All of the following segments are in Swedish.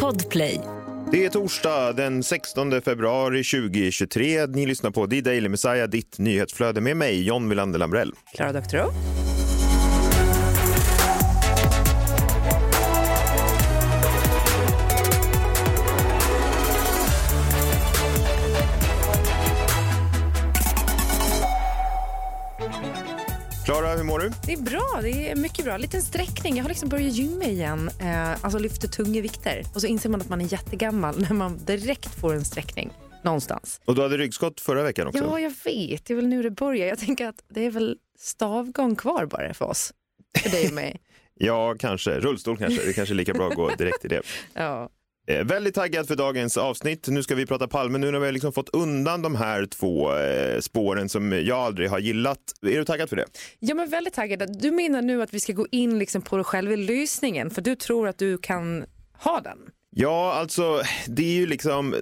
Podplay. Det är torsdag den 16 februari 2023. Ni lyssnar på The Daily Messiah, ditt nyhetsflöde med mig, John Wilander Lambrell. Klara Doktorow. Du? Det är bra, det är mycket bra. Liten sträckning. Jag har liksom börjat gymma igen, eh, alltså lyfter tunga vikter. Och så inser man att man är jättegammal när man direkt får en sträckning någonstans. Och du hade ryggskott förra veckan också. Ja, jag vet. Det är väl nu det börjar. Jag tänker att det är väl stavgång kvar bara för oss. För dig och mig. Ja, kanske. Rullstol kanske. Det är kanske är lika bra att gå direkt till det. Ja. Eh, väldigt taggad för dagens avsnitt. Nu ska vi prata Palme. Nu när vi har liksom fått undan de här två eh, spåren som jag aldrig har gillat. Är du taggad för det? ja, men väldigt taggad. Du menar nu att vi ska gå in liksom på själva lösningen för du tror att du kan ha den? Ja, alltså det är ju liksom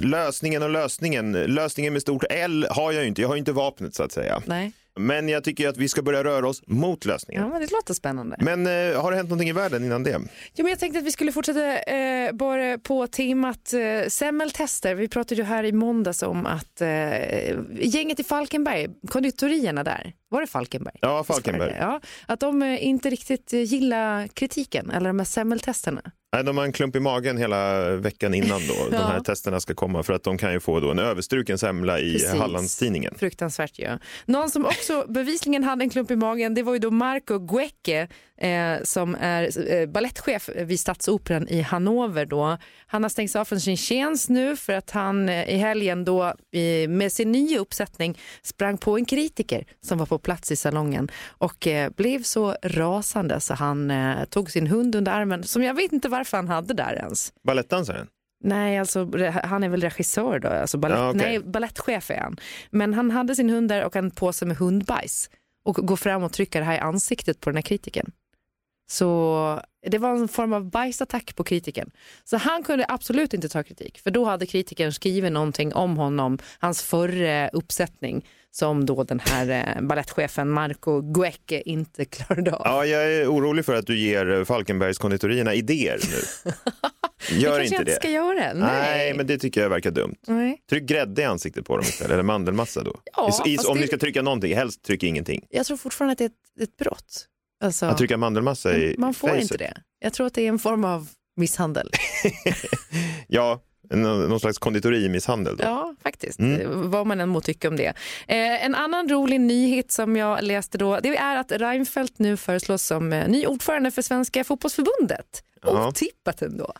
lösningen och lösningen. Lösningen med stort L har jag ju inte. Jag har ju inte vapnet så att säga. Nej. Men jag tycker att vi ska börja röra oss mot lösningen. Ja, men det låter spännande. Men eh, har det hänt någonting i världen innan det? Ja, men jag tänkte att vi skulle fortsätta eh, bara på temat eh, semmeltester. Vi pratade ju här i måndags om att eh, gänget i Falkenberg, konditorierna där, var det Falkenberg? Ja, Falkenberg. Ja, att de eh, inte riktigt eh, gillar kritiken eller de här semmeltesterna. Nej, de har en klump i magen hela veckan innan då de här Ja. testerna ska komma för att de kan ju få då en överstruken semla i Precis. Hallandstidningen. Fruktansvärt ju. Någon som också bevisligen hade en klump i magen det var ju då Marco Guecke eh, som är eh, ballettchef vid Stadsoperan i Hannover. Då. Han har stängts av från sin tjänst nu för att han eh, i helgen då med sin nya uppsättning sprang på en kritiker som var på plats i salongen och eh, blev så rasande så han eh, tog sin hund under armen som jag vet inte varför han hade där ens. Balettdansaren? Nej, alltså, han är väl regissör då, alltså ballett, Ja, okej. nej, ballettchef är han. Men han hade sin hund där och en påse med hundbajs och går fram och trycker det här i ansiktet på den här kritiken. Så det var en form av bajsattack på kritiken. Så han kunde absolut inte ta kritik, för då hade kritiken skrivit någonting om honom, hans förra uppsättning, som då den här eh, ballettchefen Marco Guecke inte klarade av. Ja, jag är orolig för att du ger Falkenbergs konditorierna idéer nu. Gör kanske inte jag inte det. ska göra. Nej. Nej, men det tycker jag verkar dumt. Nej. Tryck grädde i ansiktet på dem istället, eller mandelmassa då. Ja, I, om det- ni ska trycka någonting, helst tryck ingenting. Jag tror fortfarande att det är ett, ett brott. Alltså... Att trycka mandelmassa i Man får facet. inte det. Jag tror att det är en form av misshandel. Ja, någon, slags konditorimisshandel då. Ja, faktiskt. Mm. Vad man än må tycka om det. Eh, en annan rolig nyhet som jag läste då, det är att Reinfeldt nu föreslås som eh, ny ordförande för Svenska fotbollsförbundet. Ja. Otippat ändå.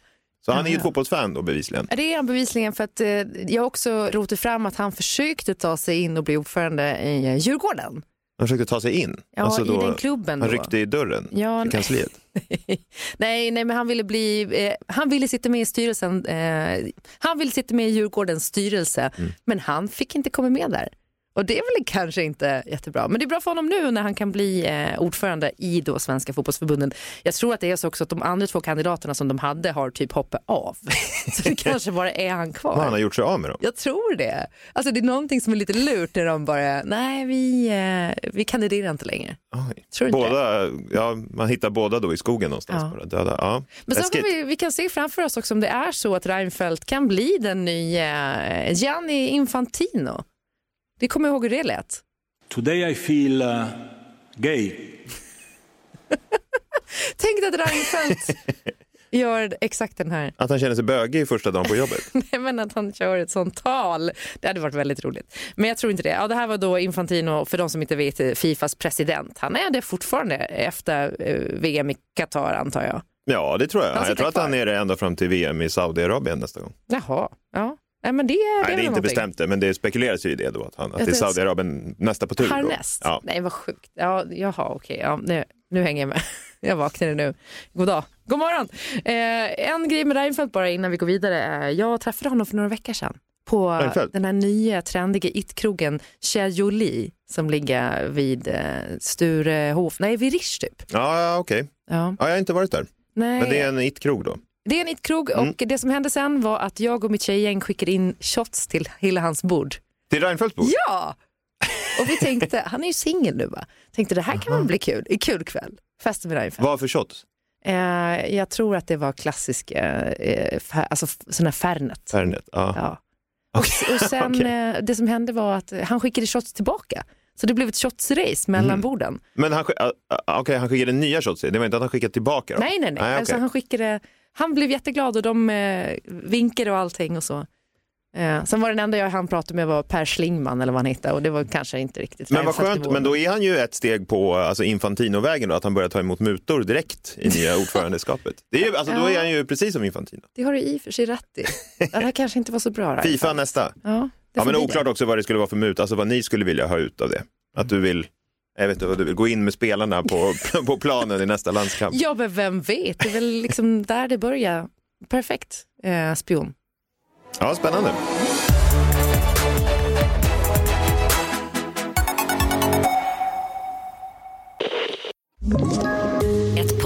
Så han är ju ett fotbollsfan då bevisligen. Det är han bevisligen för att eh, jag också rotat fram att han försökte ta sig in och bli ordförande i eh, Djurgården. Han försökte ta sig in. Ja, Alltså i då, den klubben. Han då. ryckte i dörren Ja, till kansliet. nej, nej, men han ville bli, eh, han ville sitta med i styrelsen, eh, han ville sitta med i Djurgårdens styrelse, Mm. men han fick inte komma med där. Och det är väl kanske inte jättebra, men det är bra för honom nu när han kan bli eh, ordförande i då Svenska fotbollsförbundet. Jag tror att det är så också att de andra två kandidaterna som de hade har typ hoppat av. Så det kanske bara är han kvar. Han har gjort sig av med dem. Jag tror det. Alltså det är någonting som är lite lurt när de bara, nej vi, eh, vi kandiderar inte längre. Tror inte Båda, ja, man hittar båda då i skogen någonstans Ja. bara. Döda. Ja. Men sen kan vi, vi kan se framför oss också om det är så att Reinfeldt kan bli den nya eh, Gianni Infantino. Vi kommer ihåg hur det lät. Today I feel uh, gay. Tänk dig att Reinfeldt gör exakt den här. Att han känner sig bögig i första dagen på jobbet. Nej, men att han kör ett sånt tal. Det hade varit väldigt roligt. Men jag tror inte det. Ja, det här var då Infantino, för de som inte vet, Fifas president. Han är det fortfarande efter eh, VM i Qatar antar jag. Ja, det tror jag. Jag tror att kvar. han är det ända fram till VM i Saudiarabien nästa gång. Jaha, ja. Nej, men det, det Nej, är det är inte någonting. bestämt det, men det spekuleras ju i det då. Att, han, att det är Saudiarabien nästa på tur. Härnäst? Ja. Nej, vad sjukt. Ja, jaha, okej. Ja, nu, nu hänger jag med. Jag vaknade nu. God dag. God morgon. Eh, en grej med Reinfeldt bara innan vi går vidare. Jag träffade honom för några veckor sedan på Reinfeldt? den här nya trendiga it-krogen Jolie som ligger vid eh, Sturehof, nej vid Rish typ. Ja, okej. Ja. Ja, jag har inte varit där. Nej. Men det är en it-krog då. Det är en it-krog Mm. och det som hände sen var att jag och mitt tjejgäng skickade in shots till hela hans bord. Till Reinfeldts bord? Ja! Och vi tänkte, han är ju singel nu va? Tänkte det här kan väl bli kul, en kul kväll. Festa med Reinfeldt. Vad för shots? Eh, jag tror att det var klassiska, eh, fär, alltså sådana här Fernet. Fernet, ja. Ja. Okej. Och sen Okej. eh, det som hände var att han skickade shots tillbaka. Så det blev ett shotsrace mellan Mm. borden. Men han, skick- ah, ah, okej, han skickade nya shots, det var inte att han skickade tillbaka? Då? Nej, nej, nej. Nej, Alltså, okej. han, skickade, han blev jätteglad och de eh, vinkade och allting och så. Eh, sen var den enda jag han pratade med var Per Schlingman eller vad han hette och det var kanske inte riktigt Men vad skönt, nivå. men då är han ju ett steg på alltså Infantino-vägen då, att han börjar ta emot mutor direkt i nya ordförandeskapet. Det är ju, alltså, Då är han ju precis som Infantino. Det har du i och för sig rätt i. Det här kanske inte var så bra. Raif. Fifa nästa. Ja, det Ja, men oklart också vad det skulle vara för mut, alltså vad ni skulle vilja ha ut av det. Att du vill, jag vet inte, vad du vill gå in med spelarna på, på planen i nästa landskamp. Ja, men vem vet? Det är väl liksom där det börjar. Perfekt eh, spion. Ja, spännande.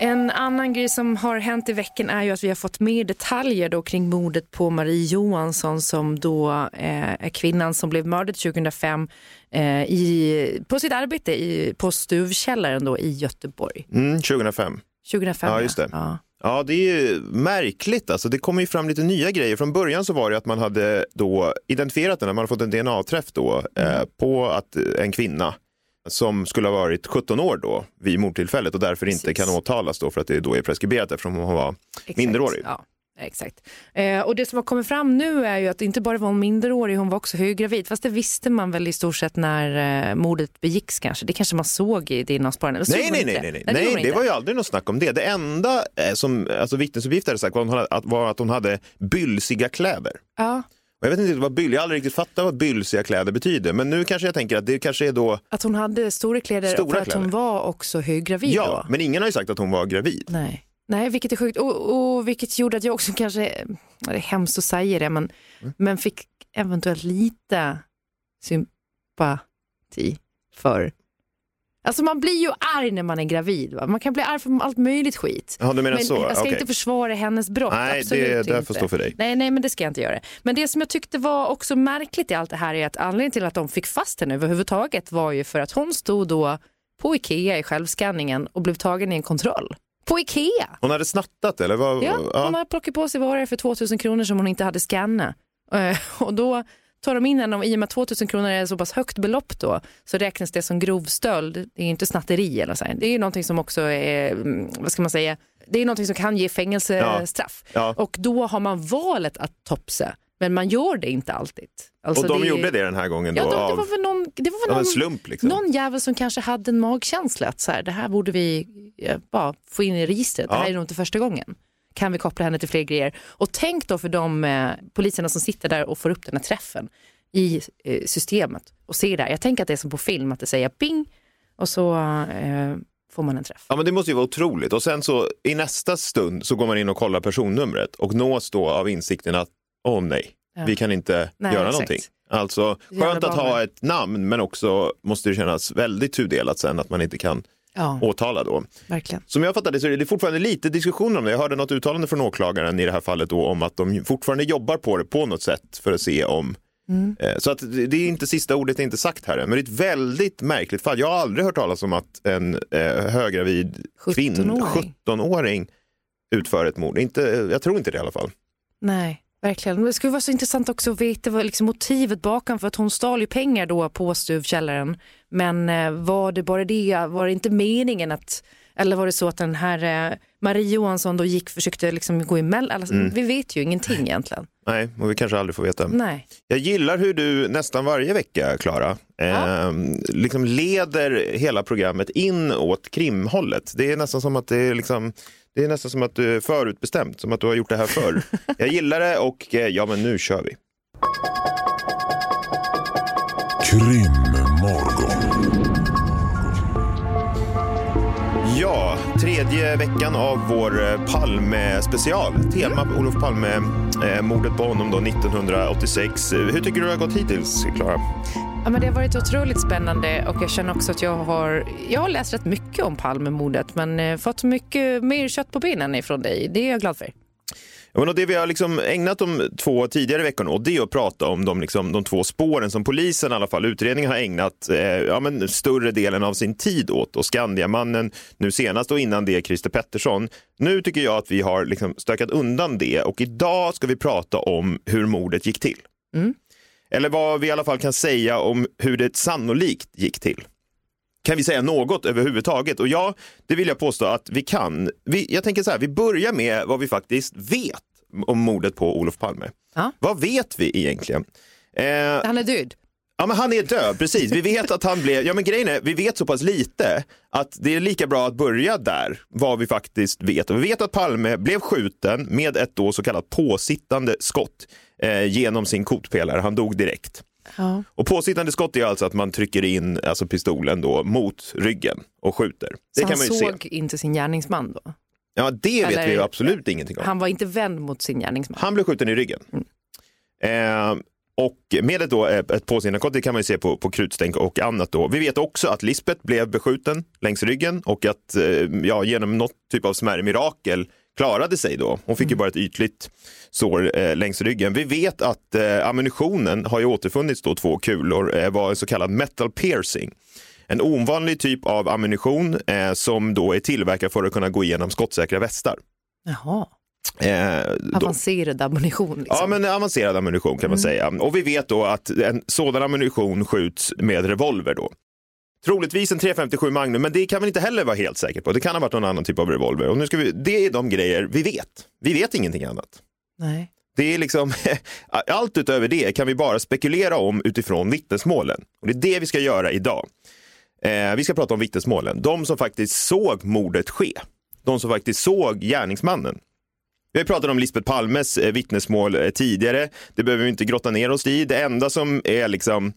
En annan grej som har hänt i veckan är ju att vi har fått mer detaljer då kring mordet på Marie Johansson som då eh, är kvinnan som blev mördad 2005 eh, i, på sitt arbete i, på Stuvkällaren då i Göteborg. Mm, 2005. 2005 Ja, just det. Ja. Ja, det är ju märkligt. Alltså, det kommer ju fram lite nya grejer. Från början så var det att man hade då identifierat den, man hade fått en DNA-träff då eh, på att eh, en kvinna som skulle ha varit 17 år då vid mordtillfället och därför inte Precis. kan åtalas då för att det då är preskriberat eftersom hon var Exakt. minderårig. Ja, exakt. Eh, och det som har kommit fram nu är ju att inte bara var hon minderårig, hon var också höggravid. Fast det visste man väl i stort sett när eh, mordet begicks kanske. Det kanske man såg i såg Nej, nej, nej, nej, nej, nej man det var ju aldrig något snack om det. Det enda eh, som alltså, vittnesuppgifter hade sagt var, att hon hade- att, var att hon hade bylsiga kläder. Ja, Och jag vet inte vad byl, jag har aldrig riktigt fattat vad bylsiga kläder betyder, men nu kanske jag tänker att det kanske är då, att hon hade stora kläder Stora för att hon kläder. var också höggravid ja, då. men ingen har ju sagt att hon var gravid. Nej. Nej, vilket är sjukt. Och, och vilket gjorde att jag också kanske, det är hemskt att säga det, men, Mm. men fick eventuellt lite sympati för Alltså man blir ju arg när man är gravid. Va? Man kan bli arg för allt möjligt skit. Ja, du menar men så? jag ska Okej. inte försvara hennes brott. Nej, absolut det, det inte. får stå för dig. Nej, nej, men det ska jag inte göra. Men det som jag tyckte var också märkligt i allt det här är att anledningen till att de fick fast henne överhuvudtaget var ju för att hon stod då på Ikea i självskanningen och blev tagen i en kontroll. På Ikea! Hon hade snattat eller? Vad, Ja, hon har plockat på sig varor för 2000 kronor som hon inte hade skannat. Eh, Och då tar de in och i och med att 2000 kronor är så pass högt belopp då, så räknas det som grov stöld. Det är inte snatteri eller så. här. Det är ju någonting som också är, mm, vad ska man säga, det är någonting som kan ge fängelsestraff. Ja. Och då har man valet att topsa, men man gör det inte alltid. Alltså och de det gjorde det den här gången då Ja, de, det var väl någon, det var väl någon, slump? Liksom. någon jävel som kanske hade en magkänsla att så här, det här borde vi eh, bara få in i registret. Det Ja. här är nog inte första gången. Kan vi koppla henne till fler grejer? Och tänk då för de eh, poliserna som sitter där och får upp den här träffen i eh, systemet och ser det här. Jag tänker att det är som på film, att det säger ping och så eh, får man en träff. Ja, men det måste ju vara otroligt. Och sen så i nästa stund så går man in och kollar personnumret och nås då av insikten att åh nej, Ja. vi kan inte Nej, göra exakt. någonting. Alltså skönt att ha ett namn men också måste det kännas väldigt tudelat sen att man inte kan Ja, åtala då. verkligen. Som jag fattar det så är det fortfarande lite diskussion om det. Jag hörde något uttalande från åklagaren i det här fallet då om att de fortfarande jobbar på det på något sätt för att se om Mm. Eh, Så att det är inte sista ordet är inte sagt här men det är ett väldigt märkligt fall. Jag har aldrig hört talas om att en eh, höggravid kvinna, 17-åring. 17-åring utför ett mord. Inte, jag tror inte det i alla fall. Nej, verkligen. Det skulle vara så intressant också att veta vad liksom motivet bakom, för att hon stal ju pengar då på stuvkällaren. Men eh, var det bara det, var det inte meningen att, eller var det så att den här eh, Marie Johansson då gick, försökte liksom gå emellan? Alltså, Mm. Vi vet ju ingenting egentligen. Nej, och vi kanske aldrig får veta. Nej. Jag gillar hur du nästan varje vecka, Klara, eh, liksom leder hela programmet in åt krimhållet. Det är nästan som att det är liksom det är nästan som att du är förutbestämt, som att du har gjort det här förr. jag gillar det och eh, ja, men nu kör vi. Krimmorgon. Ja, tredje veckan av vår eh, Palme-special. Tema mm. Olof Palme, eh, mordet på honom då 1986. Hur tycker du det har gått hittills, Klara? Ja, men det har varit otroligt spännande och jag känner också att jag har, jag har läst rätt mycket om Palmemordet men eh, fått mycket mer kött på benen ifrån dig. Det är jag glad för. Ja, men och det vi har liksom ägnat de två tidigare veckorna åt det är att prata om de, liksom, de två spåren som polisen, i alla fall utredningen, har ägnat eh, ja, men större delen av sin tid åt. Och Skandiamannen nu senast och innan det Christer Pettersson. Nu tycker jag att vi har liksom stökat undan det och idag ska vi prata om hur mordet gick till. Eller vad vi i alla fall kan säga om hur det sannolikt gick till. Kan vi säga något överhuvudtaget? Och ja, det vill jag påstå att vi kan. Vi, jag tänker så här, vi börjar med vad vi faktiskt vet om mordet på Olof Palme. Ja. Vad vet vi egentligen? Eh, Han är död. Ja, men han är död, precis. Vi vet att han blev, ja men grejen är, vi vet så pass lite att det är lika bra att börja där, vad vi faktiskt vet. Och vi vet att Palme blev skjuten med ett då så kallat påsittande skott eh, genom sin kotpelare. Han dog direkt. Ja. Och påsittande skott är alltså att man trycker in alltså pistolen då mot ryggen och skjuter. Det Så kan han man ju såg se. inte sin gärningsman då? Ja, det vet Eller- vi ju absolut ingenting om. Han var inte vänd mot sin gärningsman? Han blev skjuten i ryggen. Eh, och med ett, då, eh, ett påsinnakott, det kan man ju se på, på krutstänk och annat. Då. Vi vet också att Lisbeth blev beskjuten längs ryggen och att eh, ja, genom något typ av smärre mirakel klarade sig då. Hon fick ju bara ett ytligt sår eh, längs ryggen. Vi vet att eh, ammunitionen har ju återfunnits då, två kulor, eh, var en så kallad metal piercing. En ovanlig typ av ammunition eh, som då är tillverkad för att kunna gå igenom skottsäkra västar. Jaha, Eh, avancerad ammunition. Liksom. Ja, men avancerad ammunition kan man säga. Och vi vet då att en sådan ammunition skjuts med revolver då. Troligtvis en 357 Magnum, men det kan man inte heller vara helt säker på. Det kan ha varit någon annan typ av revolver. Och nu ska vi, det är de grejer vi vet. Vi vet ingenting annat. Nej. Det är liksom, allt utöver det kan vi bara spekulera om utifrån vittnesmålen. Och det är det vi ska göra idag. Eh, vi ska prata om vittnesmålen. De som faktiskt såg mordet ske. De som faktiskt såg gärningsmannen. Vi pratade om Lisbeth Palmes eh, vittnesmål eh, tidigare. Det behöver vi inte grotta ner oss i. Det enda som är liksom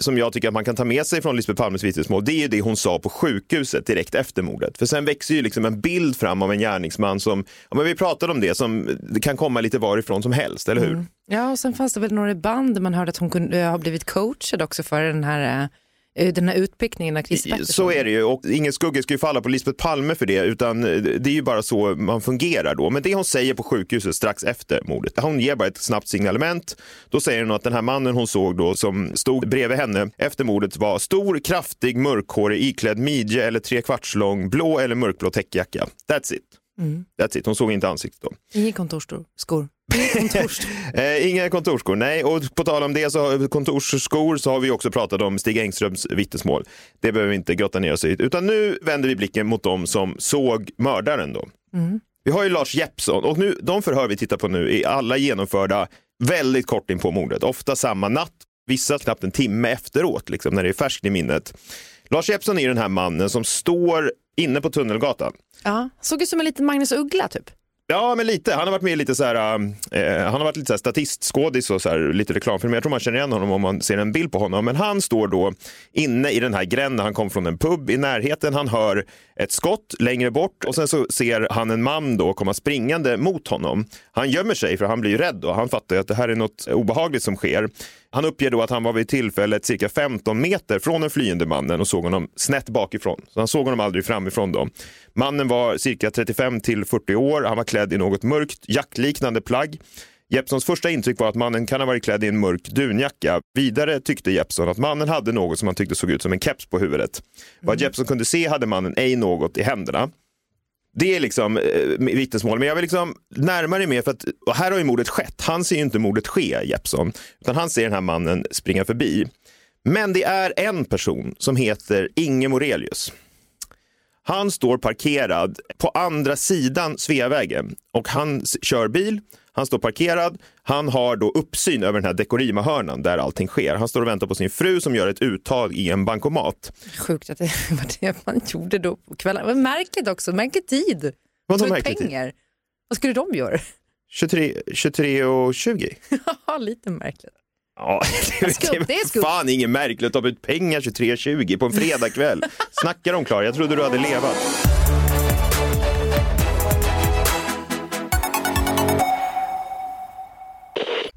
som jag tycker att man kan ta med sig från Lisbeth Palmes vittnesmål, det är ju det hon sa på sjukhuset direkt efter mordet. För sen växer ju liksom en bild fram av en gärningsman som, ja men vi pratade om det, som det kan komma lite varifrån som helst, eller hur? Mm. Ja, och sen fanns det väl några band där man hörde att hon kunde, eh, har blivit coachad också för den här, den här utpickningen av Christer Pettersson. Så är det ju och ingen skugga ska ju falla på Lisbeth Palme för det utan det är ju bara så man fungerar då. Men det hon säger på sjukhuset strax efter mordet, hon ger bara ett snabbt signalement. Då säger hon att den här mannen hon såg då som stod bredvid henne efter mordet var stor, kraftig, mörkhårig, iklädd midje eller tre kvarts lång blå eller mörkblå täckjacka. That's it. That's it. Hon såg inte ansiktet då. Inga kontorsskor. Inga kontorsskor. Eh, nej. Och på tal om det, så har, kontorsskor, så har vi också pratat om Stig Engströms vittnesmål. Det behöver vi inte grotta ner oss i. Utan nu vänder vi blicken mot dem som såg mördaren. Då. Vi har ju Lars Jeppsson och nu, de förhör vi tittar på nu är alla genomförda väldigt kort in på mordet. Ofta samma natt, vissa knappt en timme efteråt, liksom, när det är färskt i minnet. Lars Jeppsson är den här mannen som står inne på Tunnelgatan. Ja, såg ut som en liten Magnus Uggla typ. Ja, men lite. Han har varit med lite så här, um, eh, han har varit lite så här statistskådis och så här, lite reklamfilm. Jag tror man känner igen honom om man ser en bild på honom. Men han står då inne i den här gränden. Han kom från en pub i närheten. Han hör ett skott längre bort och sen så ser han en man då komma springande mot honom. Han gömmer sig för han blir ju rädd då. Han fattar ju att det här är något obehagligt som sker. Han uppger då att han var vid tillfället cirka 15 meter från den flyende mannen och såg honom snett bakifrån. Så han såg honom aldrig framifrån då. Mannen var cirka 35 till 40 år. Han var klädd i något mörkt jackliknande plagg. Jeppsons första intryck var att mannen kan ha varit klädd i en mörk dunjacka. Vidare tyckte Jeppson att mannen hade något som han tyckte såg ut som en keps på huvudet. Vad Jeppson kunde se hade mannen ej något i händerna. Det är liksom eh, vittnesmål, men jag vill liksom närmare mer för att och här har ju mordet skett. Han ser ju inte mordet ske, Jeppson, utan han ser den här mannen springa förbi. Men det är en person som heter Inge Morelius. Han står parkerad på andra sidan Sveavägen och han kör bil. Han står parkerad. Han har då uppsyn över den här Dekorima-hörnan där allting sker. Han står och väntar på sin fru som gör ett uttag i en bankomat. Sjukt att det var det man gjorde då på kvällen. Men märkligt också, märklig tid. Vadå Ta ut märklig tid? pengar. Vad skulle de göra? 23, 23 och 20. Ja, lite märkligt. Ja, det, Skumt, det är skumt. Fan, inget märkligt att ta ut pengar 23.20 på en fredagkväll. Snackar om Klara, jag trodde du hade levat.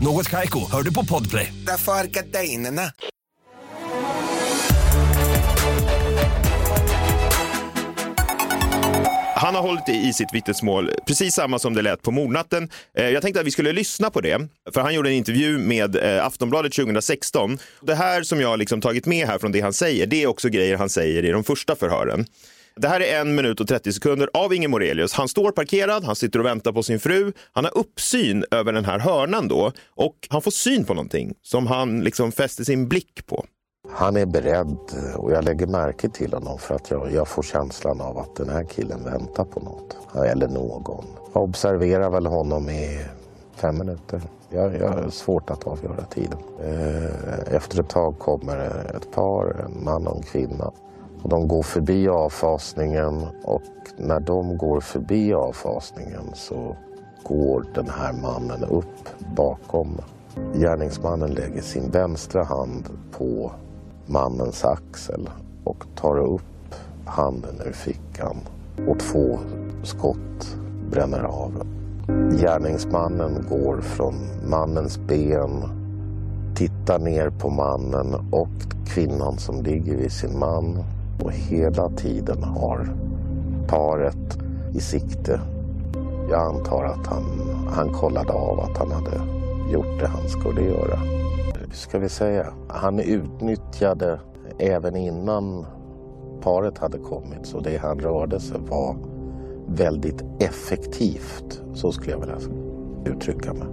Något Kaiko, hör du på Podplay. Därför är gardinerna. Han har hållit i sitt vittnesmål precis samma som det lät på mordnatten. Eh, Jag tänkte att vi skulle lyssna på det, för han gjorde en intervju med eh, Aftonbladet 2016. Det här som jag har liksom tagit med här från det han säger, det är också grejer han säger i de första förhören. Det här är en minut och 30 sekunder av Inge Morelius. Han står parkerad, han sitter och väntar på sin fru. Han har uppsyn över den här hörnan då och han får syn på någonting som han liksom fäster sin blick på. Han är beredd och jag lägger märke till honom för att jag, jag får känslan av att den här killen väntar på något. Eller någon. Jag observerar väl honom i fem minuter. Jag, jag har svårt att avgöra tiden. Eh, efter ett tag kommer ett par, en man och en kvinna. Och de går förbi avfasningen och när de går förbi avfasningen så går den här mannen upp bakom. Gärningsmannen lägger sin vänstra hand på mannens axel och tar upp handen ur fickan och två skott bränner av. Gärningsmannen går från mannens ben, tittar ner på mannen och kvinnan som ligger vid sin man och hela tiden har paret i sikte. Jag antar att han, han kollade av att han hade gjort det han skulle göra. Ska vi säga, han utnyttjade även innan paret hade kommit så det han rörde sig var väldigt effektivt. Så skulle jag vilja uttrycka mig.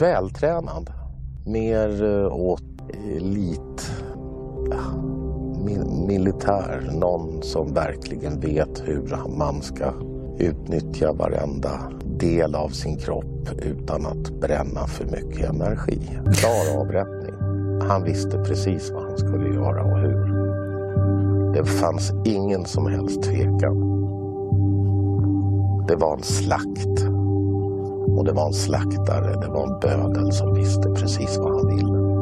Vältränad. Mer eh, åt elit ja, min, militär. Någon som verkligen vet hur man ska utnyttja varenda del av sin kropp utan att bränna för mycket energi. Klar avrättning. Han visste precis vad han skulle göra och hur. Det fanns ingen som helst tvekan. Det var en slakt. Och det var en slaktare, det var en bödel som visste precis vad han ville.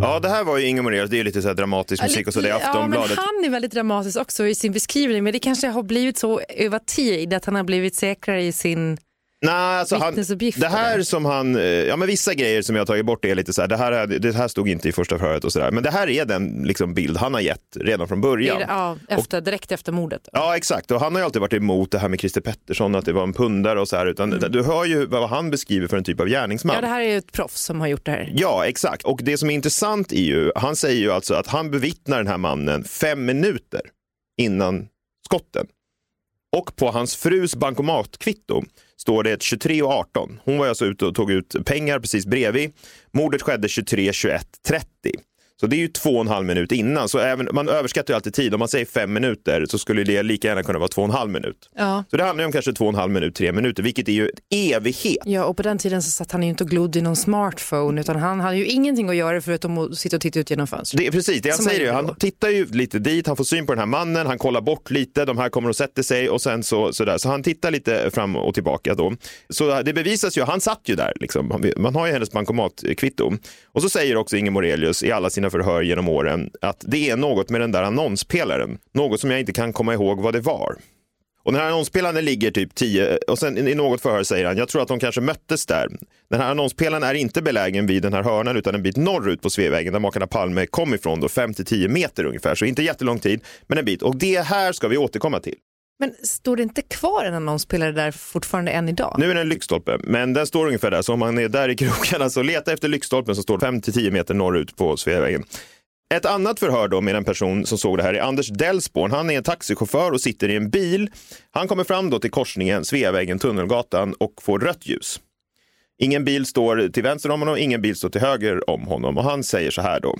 Ja, det här var ju Inge Morelius, det är ju lite så här dramatisk musik och så, det är Ja, men Aftonbladet. han är väldigt dramatisk också i sin beskrivning men det kanske har blivit så över tid att han har blivit säkrare i sin... Nej, alltså han, det här som han, eh, ja men vissa grejer som jag har tagit bort är lite så här, det här, är- det här stod inte i första förhöret och sådär, men det här är den liksom bild han har gett redan från början. Ja, efter, direkt efter mordet. Ja, exakt. Och han har ju alltid varit emot det här med Christer Pettersson, att det var en pundare och så här. Utan Du hör ju vad han beskriver för en typ av gärningsman. Mm. Ja, det här är ju ett proffs som har gjort det här. Ja, exakt. Och det som är intressant är ju, han säger ju alltså att han bevittnar den här mannen fem minuter innan skotten. Och på hans frus bankomatkvitto står det 23 och 18. Hon var alltså ute och tog ut pengar precis bredvid. Mordet skedde 23, 21, 30. Så det är ju två och en halv minut innan. Så även, man överskattar ju alltid tid. Om man säger fem minuter så skulle det lika gärna kunna vara två och en halv minut. Ja. Så det handlar ju om kanske två och en halv minut, tre minuter, vilket är ju en evighet. Ja, och på den tiden så satt han ju inte och glodde i någon smartphone utan han hade ju ingenting att göra förutom att sitta och titta ut genom fönstret. Det är precis det han Som han säger. ju. Han tittar ju lite dit, han får syn på den här mannen, han kollar bort lite, de här kommer och sätter sig och sen så, så där. Så han tittar lite fram och tillbaka då. Så det bevisas ju, han satt ju där liksom. Man har ju hennes bankomatkvitto. Och så säger också Inge Morelius i alla sina förhör genom åren att det är något med den där annonspelaren, något som jag inte kan komma ihåg vad det var. Och den här annonspelaren ligger typ 10 och sen i något förhör säger han, jag tror att de kanske möttes där. Den här annonspelaren är inte belägen vid den här hörnan utan en bit norrut på Sveavägen där makarna Palme kom ifrån, då 5-10 meter ungefär. Så inte jättelång tid, men en bit. Och det här ska vi återkomma till. Men står det inte kvar en annonspelare där fortfarande än idag? Nu är det en lyktstolpe, men den står ungefär där. Så om man är där i krokarna så leta efter lyktstolpen som står 5-10 meter norrut på Sveavägen. Ett annat förhör då med en person som såg det här är Anders Delsborn. Han är en taxichaufför och sitter i en bil. Han kommer fram då till korsningen Sveavägen, Tunnelgatan och får rött ljus. Ingen bil står till vänster om honom, ingen bil står till höger om honom. Och han säger så här då,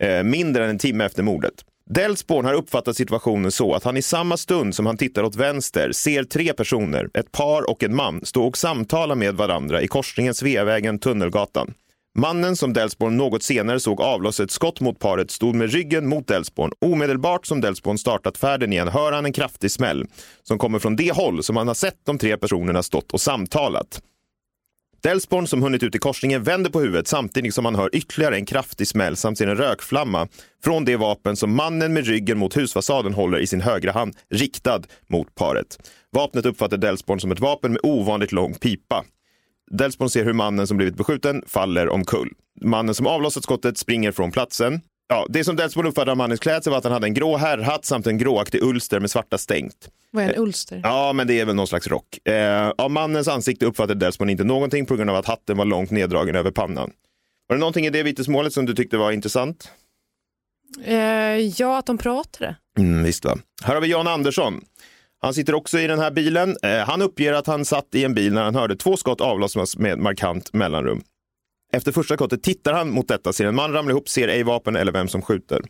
eh, mindre än en timme efter mordet. Delsborn har uppfattat situationen så att han i samma stund som han tittar åt vänster ser tre personer, ett par och en man, stå och samtala med varandra i korsningen Sveavägen-Tunnelgatan. Mannen som Delsborn något senare såg avlossa ett skott mot paret stod med ryggen mot Delsborn. Omedelbart som Delsborn startat färden igen hör han en kraftig smäll som kommer från det håll som han har sett de tre personerna stått och samtalat. Delsborn som hunnit ut i korsningen vänder på huvudet samtidigt som han hör ytterligare en kraftig smäll samt ser en rökflamma från det vapen som mannen med ryggen mot husfasaden håller i sin högra hand riktad mot paret. Vapnet uppfattar Delsborn som ett vapen med ovanligt lång pipa. Delsborn ser hur mannen som blivit beskjuten faller omkull. Mannen som avlossat skottet springer från platsen. Ja, det som Delsborn uppfattade av mannens klädsel var att han hade en grå herrhatt samt en gråaktig ulster med svarta stängt. Vad är en ulster? Ja, men det är väl någon slags rock. Eh, av mannens ansikte uppfattade Delsborn inte någonting på grund av att hatten var långt neddragen över pannan. Var det någonting i det vittnesmålet som du tyckte var intressant? Eh, ja, att de pratade. Mm, visst va. Här har vi Jan Andersson. Han sitter också i den här bilen. Eh, han uppger att han satt i en bil när han hörde två skott avlossas med markant mellanrum. Efter första skottet tittar han mot detta, ser en man ramla ihop, ser ej vapen eller vem som skjuter.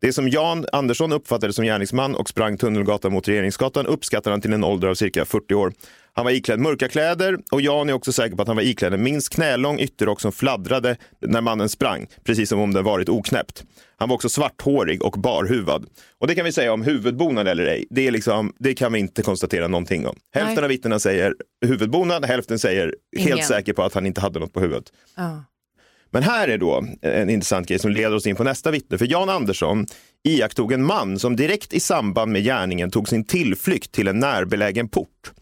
Det som Jan Andersson uppfattade som gärningsman och sprang Tunnelgatan mot Regeringsgatan uppskattar han till en ålder av cirka 40 år. Han var iklädd mörka kläder och Jan är också säker på att han var iklädd en minst knälång ytterrock som fladdrade när mannen sprang, precis som om den varit oknäppt. Han var också svarthårig och barhuvad. Och det kan vi säga om huvudbonad eller ej. Det, är liksom, det kan vi inte konstatera någonting om. Hälften Nej. av vittnena säger huvudbonad, hälften säger helt Ingen. säker på att han inte hade något på huvudet. Ja. Men här är då en intressant grej som leder oss in på nästa vittne. För Jan Andersson iakttog en man som direkt i samband med gärningen tog sin tillflykt till en närbelägen port.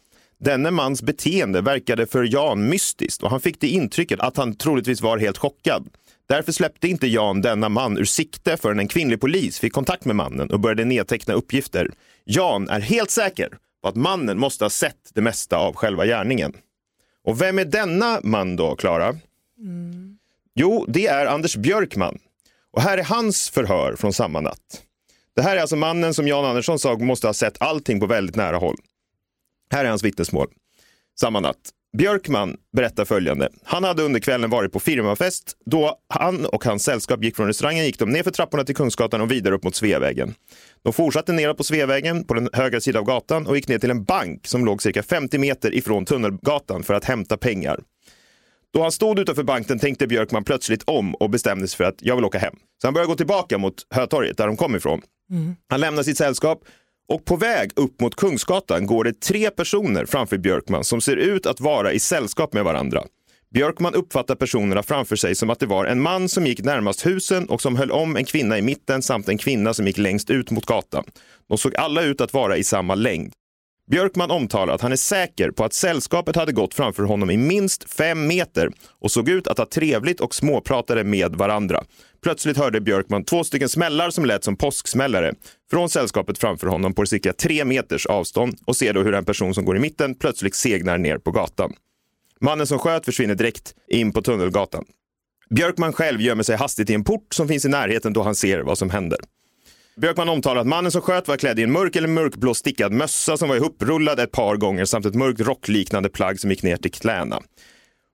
Denne mans beteende verkade för Jan mystiskt och han fick det intrycket att han troligtvis var helt chockad. Därför släppte inte Jan denna man ur sikte förrän en kvinnlig polis fick kontakt med mannen och började nedteckna uppgifter. Jan är helt säker på att mannen måste ha sett det mesta av själva gärningen. Och vem är denna man då, Klara? Jo, det är Anders Björkman. Och här är hans förhör från samma natt. Det här är alltså mannen som Jan Andersson sa måste ha sett allting på väldigt nära håll. Här är hans vittnesmål. Samma natt. Björkman berättar följande. Han hade under kvällen varit på firmafest. Då han och hans sällskap gick från restaurangen gick de ner för trapporna till Kungsgatan och vidare upp mot Sveavägen. De fortsatte neråt på Sveavägen på den högra sidan av gatan och gick ner till en bank som låg cirka 50 meter ifrån Tunnelgatan för att hämta pengar. Då han stod utanför banken tänkte Björkman plötsligt om och bestämde sig för att jag vill åka hem. Så han började gå tillbaka mot Hötorget där de kom ifrån. Han lämnar sitt sällskap och på väg upp mot Kungsgatan går det tre personer framför Björkman som ser ut att vara i sällskap med varandra. Björkman uppfattar personerna framför sig som att det var en man som gick närmast husen och som höll om en kvinna i mitten samt en kvinna som gick längst ut mot gatan. De såg alla ut att vara i samma längd. Björkman omtalar att han är säker på att sällskapet hade gått framför honom i minst fem meter och såg ut att ha trevligt och småpratade med varandra. Plötsligt hörde Björkman två stycken smällar som lät som påsksmällare från sällskapet framför honom på cirka tre meters avstånd och ser då hur en person som går i mitten plötsligt segnar ner på gatan. Mannen som sköt försvinner direkt in på Tunnelgatan. Björkman själv gömmer sig hastigt i en port som finns i närheten då han ser vad som händer. Björkman omtalar att mannen som sköt var klädd i en mörk eller mörkblå stickad mössa som var ihoprullad ett par gånger samt ett mörkt rockliknande plagg som gick ner till knäna.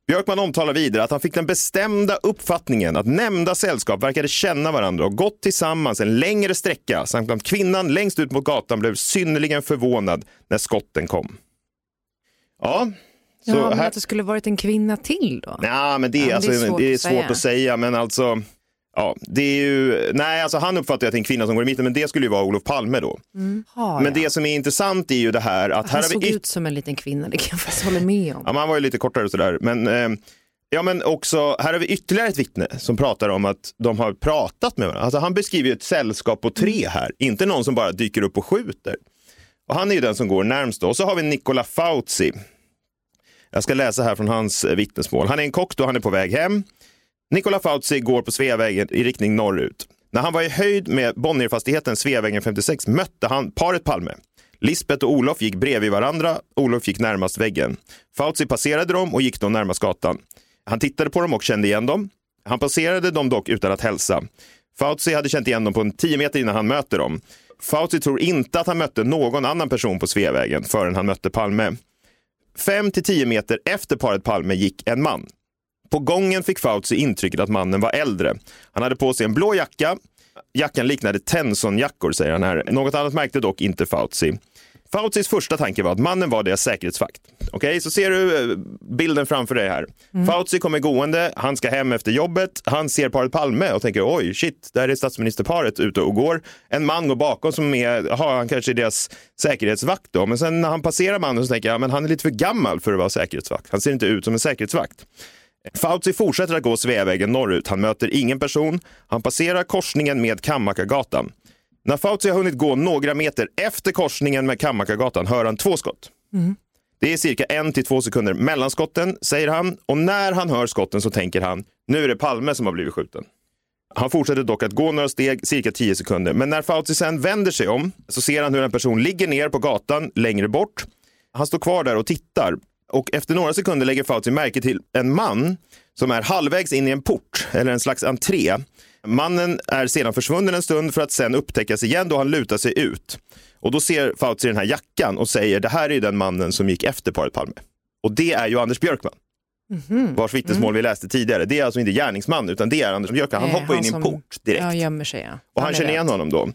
Björkman omtalar vidare att han fick den bestämda uppfattningen att nämnda sällskap verkade känna varandra och gått tillsammans en längre sträcka samt att kvinnan längst ut mot gatan blev synnerligen förvånad när skotten kom. Ja, så ja, men här... att det skulle varit en kvinna till då? Ja, men det, är, Ja, men alltså, det är svårt det är att svårt säga. att säga. Men alltså, ja, det är ju, nej, alltså han uppfattar att det är en kvinna som går i mitten, men det skulle ju vara Olof Palme då. Ha, Men ja. det som är intressant är ju det här att här Han har såg vi ut som en liten kvinna, det kan jag faktiskt hålla med om. Ja, han var ju lite kortare och sådär. Men, eh, ja, men också, här har vi ytterligare ett vittne som pratar om att de har pratat med varandra. Alltså, han beskriver ju ett sällskap på tre här, inte någon som bara dyker upp och skjuter. Och han är ju den som går närmst då. Och så har vi Nicola Fauci. Jag ska läsa här från hans vittnesmål. Han är en kock då han är på väg hem. Nicola Fauzi går på Sveavägen i riktning norrut. När han var i höjd med Bonnierfastigheten Sveavägen 56 mötte han paret Palme. Lisbeth och Olof gick bredvid varandra. Olof gick närmast väggen. Fauzi passerade dem och gick då närmast gatan. Han tittade på dem och kände igen dem. Han passerade dem dock utan att hälsa. Fauzi hade känt igen dem på en 10 meter innan han möter dem. Fauci tror inte att han mötte någon annan person på Sveavägen förrän han mötte Palme. Fem till tio meter efter paret Palme gick en man. På gången fick Fauci intrycket att mannen var äldre. Han hade på sig en blå jacka. Jackan liknade Tenson-jackor, säger han här. Något annat märkte dock inte Fauci. Faucis första tanke var att mannen var deras säkerhetsvakt. Okej, så ser du eh, bilden framför dig här. Fauci kommer gående, han ska hem efter jobbet, han ser paret Palme och tänker oj, shit, där är statsministerparet ute och går. En man går bakom som är, aha, han kanske är deras säkerhetsvakt då, men sen när han passerar mannen så tänker jag, men han är lite för gammal för att vara säkerhetsvakt. Han ser inte ut som en säkerhetsvakt. Fauci fortsätter att gå Sveavägen norrut. Han möter ingen person. Han passerar korsningen med Kammakargatan. När Fauci har hunnit gå några meter efter korsningen med Kammakargatan hör han två skott. Det är cirka en till två sekunder mellan skotten, säger han. Och när han hör skotten så tänker han, nu är det Palme som har blivit skjuten. Han fortsätter dock att gå några steg, cirka 10 sekunder. Men när Fauci sen vänder sig om så ser han hur en person ligger ner på gatan längre bort. Han står kvar där och tittar. Och efter några sekunder lägger Fauci märke till en man som är halvvägs in i en port, eller en slags entré. Mannen är sedan försvunnen en stund för att sen upptäckas igen då han lutar sig ut. Och då ser Fauci den här jackan och säger det här är ju den mannen som gick efter paret Palme. Och det är ju Anders Björkman. Vars vittnesmål vi läste tidigare. Det är alltså inte gärningsman utan det är Anders Björkman. Han hoppar in i en port direkt. Ja, gömmer sig ja. Och han är känner igen honom då.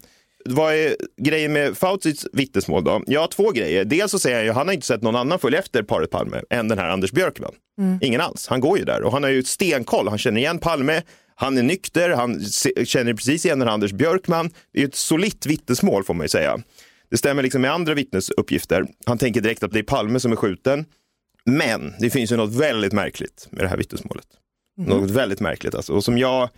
Vad är grejen med Faucis vittnesmål då? Ja, två grejer. Dels så säger han ju han har inte sett någon annan följa efter paret Palme än den här Anders Björkman. Ingen alls. Han går ju där och han har ju stenkoll. Han känner igen Palme. Han är nykter. Han känner precis igen den här Anders Björkman. Det är ett solitt vittnesmål får man ju säga. Det stämmer liksom med andra vittnesuppgifter. Han tänker direkt att det är Palme som är skjuten. Men det finns ju något väldigt märkligt med det här vittnesmålet. Något väldigt märkligt alltså. Och som jag,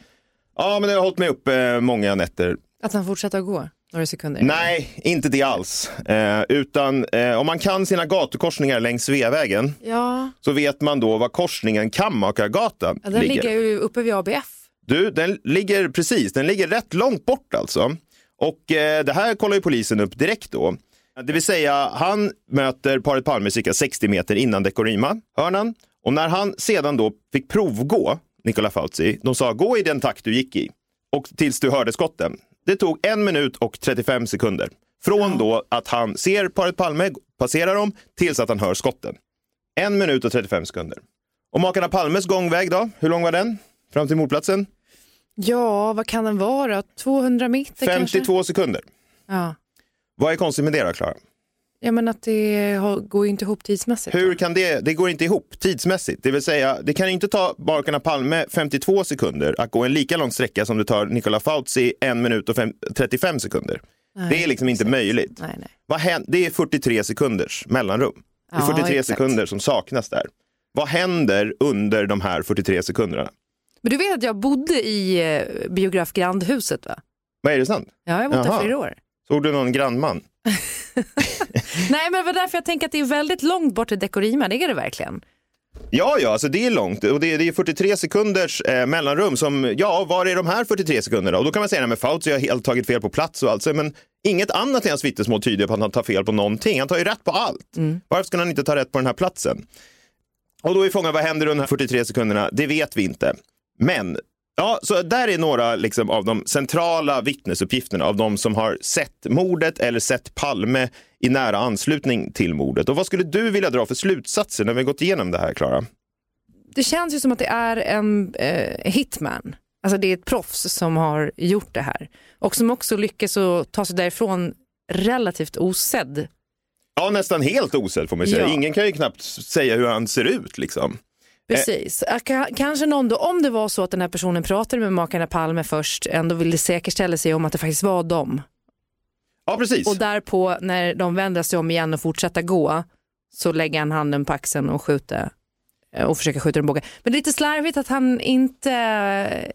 ja men det har hållit mig upp eh, många nätter. Att han fortsätter att gå några sekunder. Nej, inte det alls. Eh, utan eh, om man kan sina gatukorsningar längs Sveavägen Ja, så vet man då var korsningen Kammakargatan ja, den ligger. ligger ju uppe vid ABF. Du, den ligger precis, den ligger rätt långt bort alltså. Och eh, det här kollar ju polisen upp direkt då. Det vill säga, han möter paret Palme cirka 60 meter innan Dekorima, hörnan. Och när han sedan då fick provgå, Nicola Fauci, de sa gå i den takt du gick i och tills du hörde skotten. Det tog en minut och 35 sekunder. Från då att han ser paret Palme, passerar dem, tills att han hör skotten. En minut och 35 sekunder. Och makarna Palmes gångväg då, hur lång var den? Fram till mordplatsen? Ja, vad kan den vara? 200 meter 52 kanske? sekunder. Ja. Vad är konstigt med det då, Klara? Ja, men att det går ju inte ihop tidsmässigt. Hur kan det, det går inte ihop tidsmässigt. Det vill säga, det kan inte ta makarna Palme 52 sekunder att gå en lika lång sträcka som det tar Nicola Fauci en minut och fem, 35 sekunder. Nej, det är liksom inte precis. möjligt. Nej, nej. Vad händer? Det är 43 sekunders mellanrum. Det är Ja, 43 exakt. sekunder som saknas där. Vad händer under de här 43 sekunderna? Men du vet att jag bodde i eh, biograf Grandhuset va? Vad är det sant? Ja, jag har bott där flera år. Såg du någon grannman? Nej, men det var därför jag tänker att det är väldigt långt bort till Dekorima, det är det verkligen. Ja, ja, alltså det är långt och det är, det är 43 sekunders eh, mellanrum som, ja, var är de här 43 sekunderna? Och då kan man säga, nej men Fauci har helt tagit fel på plats och allt, så, men inget annat i hans vittnesmål tyder på att han tar fel på någonting. Han tar ju rätt på allt. Varför ska han inte ta rätt på den här platsen? Och då är frågan, vad händer under de här 43 sekunderna? Det vet vi inte. Men, ja, så där är några liksom, av de centrala vittnesuppgifterna av de som har sett mordet eller sett Palme i nära anslutning till mordet. Och vad skulle du vilja dra för slutsatser när vi gått igenom det här, Klara? Det känns ju som att det är en eh, hitman. Alltså det är ett proffs som har gjort det här. Och som också lyckas att ta sig därifrån relativt osedd. Ja, nästan helt osedd får man säga. Ja. Ingen kan ju knappt säga hur han ser ut. Liksom. Precis. Eh, ka- Kanske någon då, om det var så att den här personen pratade med makarna Palme först, ändå ville säkerställa sig om att det faktiskt var dem. Ja, precis. Och därpå när de vänder sig om igen och fortsätter gå så lägger han handen på axeln och skjuter eh, och försöker skjuta den båge. Men det är lite slarvigt att han inte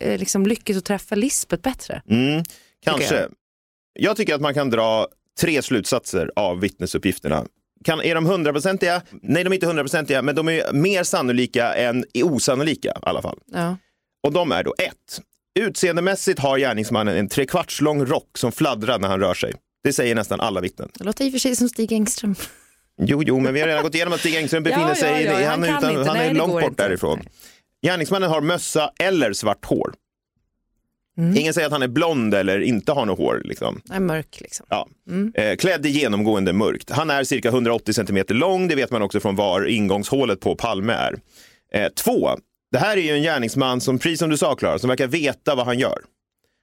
eh, liksom lyckas att träffa Lisbeth bättre. Mm, kanske. Tycker jag. jag. tycker att man kan dra tre slutsatser av vittnesuppgifterna. Kan, är de hundraprocentiga? Nej, de är inte hundraprocentiga, men de är mer sannolika än osannolika i alla fall. Ja. Och de är då ett. Utseendemässigt har gärningsmannen en trekvartslång rock som fladdrar när han rör sig. Det säger nästan alla vittnen. Det låter i och för sig som Stig Engström. Jo, jo, men vi har redan gått igenom att Stig Engström befinner Ja, sig, ja, ja, han, han är, kan utan, inte. han är Nej, det långt bort inte. därifrån. Nej. Gärningsmannen har mössa eller svart hår. Mm. Ingen säger att han är blond eller inte har något hår. Liksom. Nej, mörk liksom. Ja. Eh, klädd i genomgående mörkt. Han är cirka 180 centimeter lång, det vet man också från var ingångshålet på Palme är. Eh, två, Det här är ju en gärningsman som, precis som du sa Klara, som verkar veta vad han gör.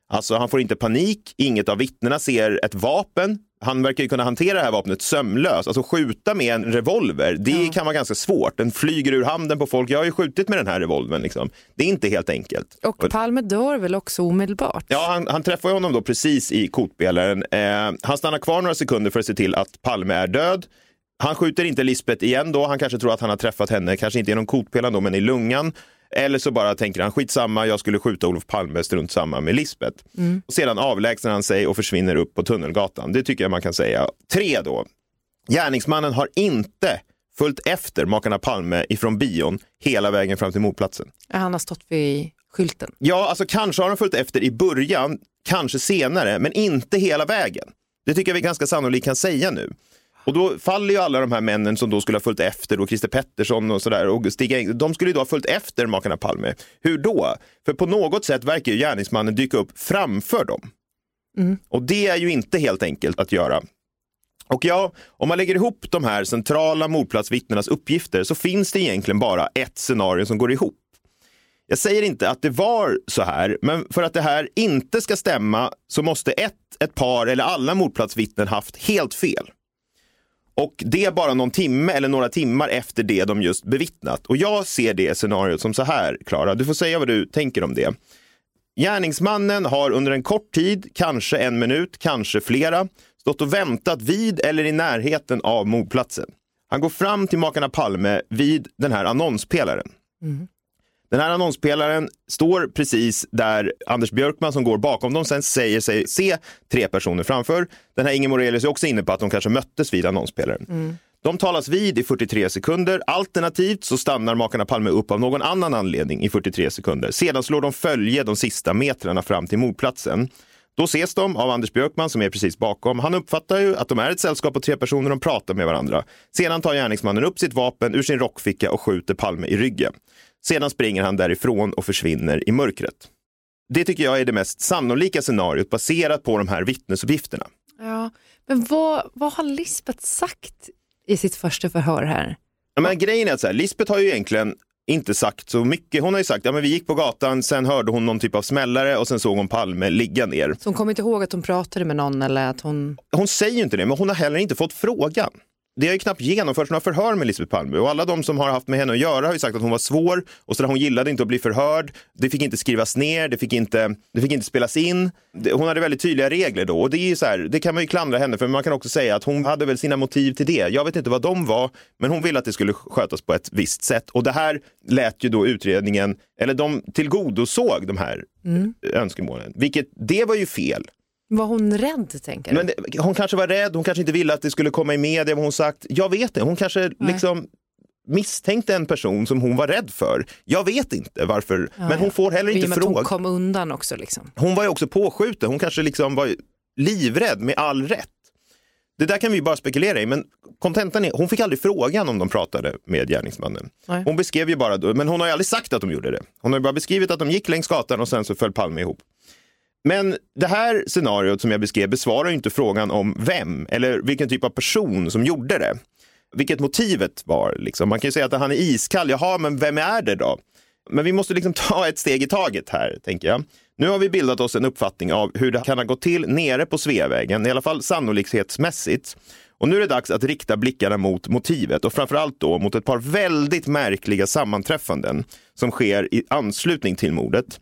Alltså han får inte panik, inget av vittnena ser ett vapen. Han verkar ju kunna hantera det här vapnet sömlöst. Alltså skjuta med en revolver, det kan vara ganska svårt. Den flyger ur handen på folk. Jag har ju skjutit med den här revolvern. Liksom. Det är inte helt enkelt. Och Palme dör väl också omedelbart? Ja, han, han träffar honom då precis i kotbjälaren. Eh, han stannar kvar några sekunder för att se till att Palme är död. Han skjuter inte Lisbeth igen då. Han kanske tror att han har träffat henne, kanske inte genom kotpelaren då, men i lungan. Eller så bara tänker han skitsamma, jag skulle skjuta Olof Palme, strunt samma med Lisbeth. Och sedan avlägsnar han sig och försvinner upp på Tunnelgatan. Det tycker jag man kan säga. Tre då. Gärningsmannen har inte följt efter makarna Palme ifrån bion hela vägen fram till mordplatsen. Han har stått vid skylten. Ja, alltså kanske har han följt efter i början, kanske senare, men inte hela vägen. Det tycker jag vi ganska sannolikt kan säga nu. Och då faller ju alla de här männen som då skulle ha följt efter, och Christer Pettersson och sådär, och Stig Eng, de skulle ju då ha följt efter makarna Palme. Hur då? För på något sätt verkar ju gärningsmannen dyka upp framför dem. Och det är ju inte helt enkelt att göra. Och ja, om man lägger ihop de här centrala mordplatsvittnenas uppgifter så finns det egentligen bara ett scenario som går ihop. Jag säger inte att det var så här, men för att det här inte ska stämma så måste ett, ett par eller alla mordplatsvittnen haft helt fel. Och det är bara någon timme eller några timmar efter det de just bevittnat. Och jag ser det scenariot som så här, Klara. Du får säga vad du tänker om det. Gärningsmannen har under en kort tid, kanske en minut, kanske flera, stått och väntat vid eller i närheten av mordplatsen. Han går fram till makarna Palme vid den här annonspelaren. Mm. Den här annonspelaren står precis där Anders Björkman som går bakom dem sen säger sig se tre personer framför. Den här Inge Morelius är också inne på att de kanske möttes vid annonspelaren. De talas vid i 43 sekunder. Alternativt så stannar makarna Palme upp av någon annan anledning i 43 sekunder. Sedan slår de följe de sista metrarna fram till mordplatsen. Då ses de av Anders Björkman som är precis bakom. Han uppfattar ju att de är ett sällskap på tre personer och pratar med varandra. Sedan tar gärningsmannen upp sitt vapen ur sin rockficka och skjuter Palme i ryggen. Sedan springer han därifrån och försvinner i mörkret. Det tycker jag är det mest sannolika scenariot baserat på de här vittnesuppgifterna. Ja, men vad, vad har Lisbeth sagt i sitt första förhör här? Ja, men grejen är att så här, Lisbeth har ju egentligen inte sagt så mycket. Hon har ju sagt att ja, vi gick på gatan, sen hörde hon någon typ av smällare och sen såg hon Palme ligga ner. Så hon kommer inte ihåg att hon pratade med någon eller att hon... Hon säger ju inte det, men hon har heller inte fått frågan. Det har ju knappt genomförts några förhör med Lisbeth Palme och alla de som har haft med henne att göra har ju sagt att hon var svår och så hon gillade inte att bli förhörd. Det fick inte skrivas ner, det fick inte, det fick inte spelas in. Hon hade väldigt tydliga regler då och det är så här, det kan man ju klandra henne för, men man kan också säga att hon hade väl sina motiv till det. Jag vet inte vad de var, men hon ville att det skulle skötas på ett visst sätt och det här lät ju då utredningen, eller de tillgodosåg de här önskemålen, vilket det var ju fel. Var hon rädd tänker du? Men det, hon kanske var rädd, hon kanske inte ville att det skulle komma i media vad hon sagt. Jag vet det, hon kanske liksom misstänkte en person som hon var rädd för. Jag vet inte varför, men hon får heller inte att hon fråga. kom undan också liksom. Hon var ju också påskjuten, hon kanske liksom var livrädd med all rätt. Det där kan vi bara spekulera i, men kontentan är, hon fick aldrig frågan om de pratade med gärningsmannen. Nej. Hon beskrev ju bara, men hon har ju aldrig sagt att de gjorde det. Hon har ju bara beskrivit att de gick längs gatan och sen så föll Palme ihop. Men det här scenariot som jag beskrev besvarar ju inte frågan om vem eller vilken typ av person som gjorde det. Vilket motivet var. Liksom. Man kan ju säga att han är iskall, jaha, men vem är det då? Men vi måste liksom ta ett steg i taget här, tänker jag. Nu har vi bildat oss en uppfattning av hur det kan ha gått till nere på Sveavägen, i alla fall sannolikhetsmässigt. Och nu är det dags att rikta blickarna mot motivet och framförallt då mot ett par väldigt märkliga sammanträffanden som sker i anslutning till mordet.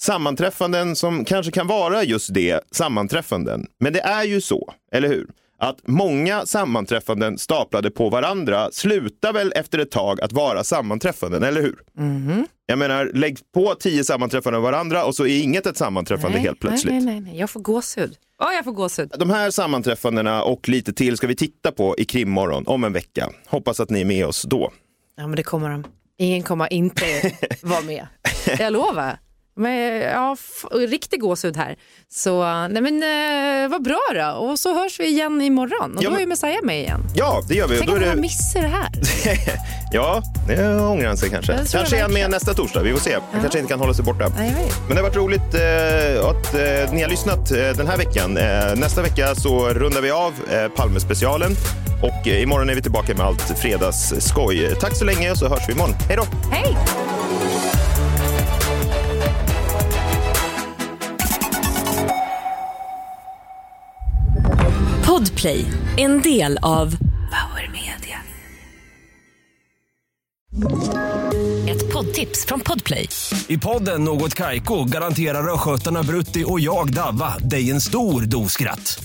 Sammanträffanden som kanske kan vara just det, sammanträffanden. Men det är ju så, eller hur? Att många sammanträffanden staplade på varandra slutar väl efter ett tag att vara sammanträffanden, eller hur? Jag menar, lägg på tio sammanträffanden varandra och så är inget ett sammanträffande helt plötsligt. Nej, nej, nej, jag får gåshud. Ja, jag får gåshud. De här sammanträffandena och lite till ska vi titta på i Krimmorgon om en vecka. Hoppas att ni är med oss då. Ja, men det kommer de. Ingen kommer inte vara med. Jag lovar. Men, ja, riktig gåshud här. Så nej men, eh, vad bra då. Och så hörs vi igen imorgon. Och Ja, då är men- Messiah med igen. Ja, det gör vi. Tänk om han missar det här. Ja, det ångrar han sig kanske. Kanske är han med nästa torsdag. Vi får se. Han kanske inte kan hålla sig borta. Nej. Men det har varit roligt eh, att eh, ni har lyssnat eh, den här veckan. Eh, nästa vecka så rundar vi av eh, Palmespecialen. Och eh, imorgon är vi tillbaka med allt fredagsskoj. Tack så länge och så hörs vi imorgon. Hej då! Hej! Podplay, en del av Power Media. Ett poddtips från Podplay. I podden Något Kaiko garanterar östgötarna Brutti och jag, Davva, dig en stor dos skratt.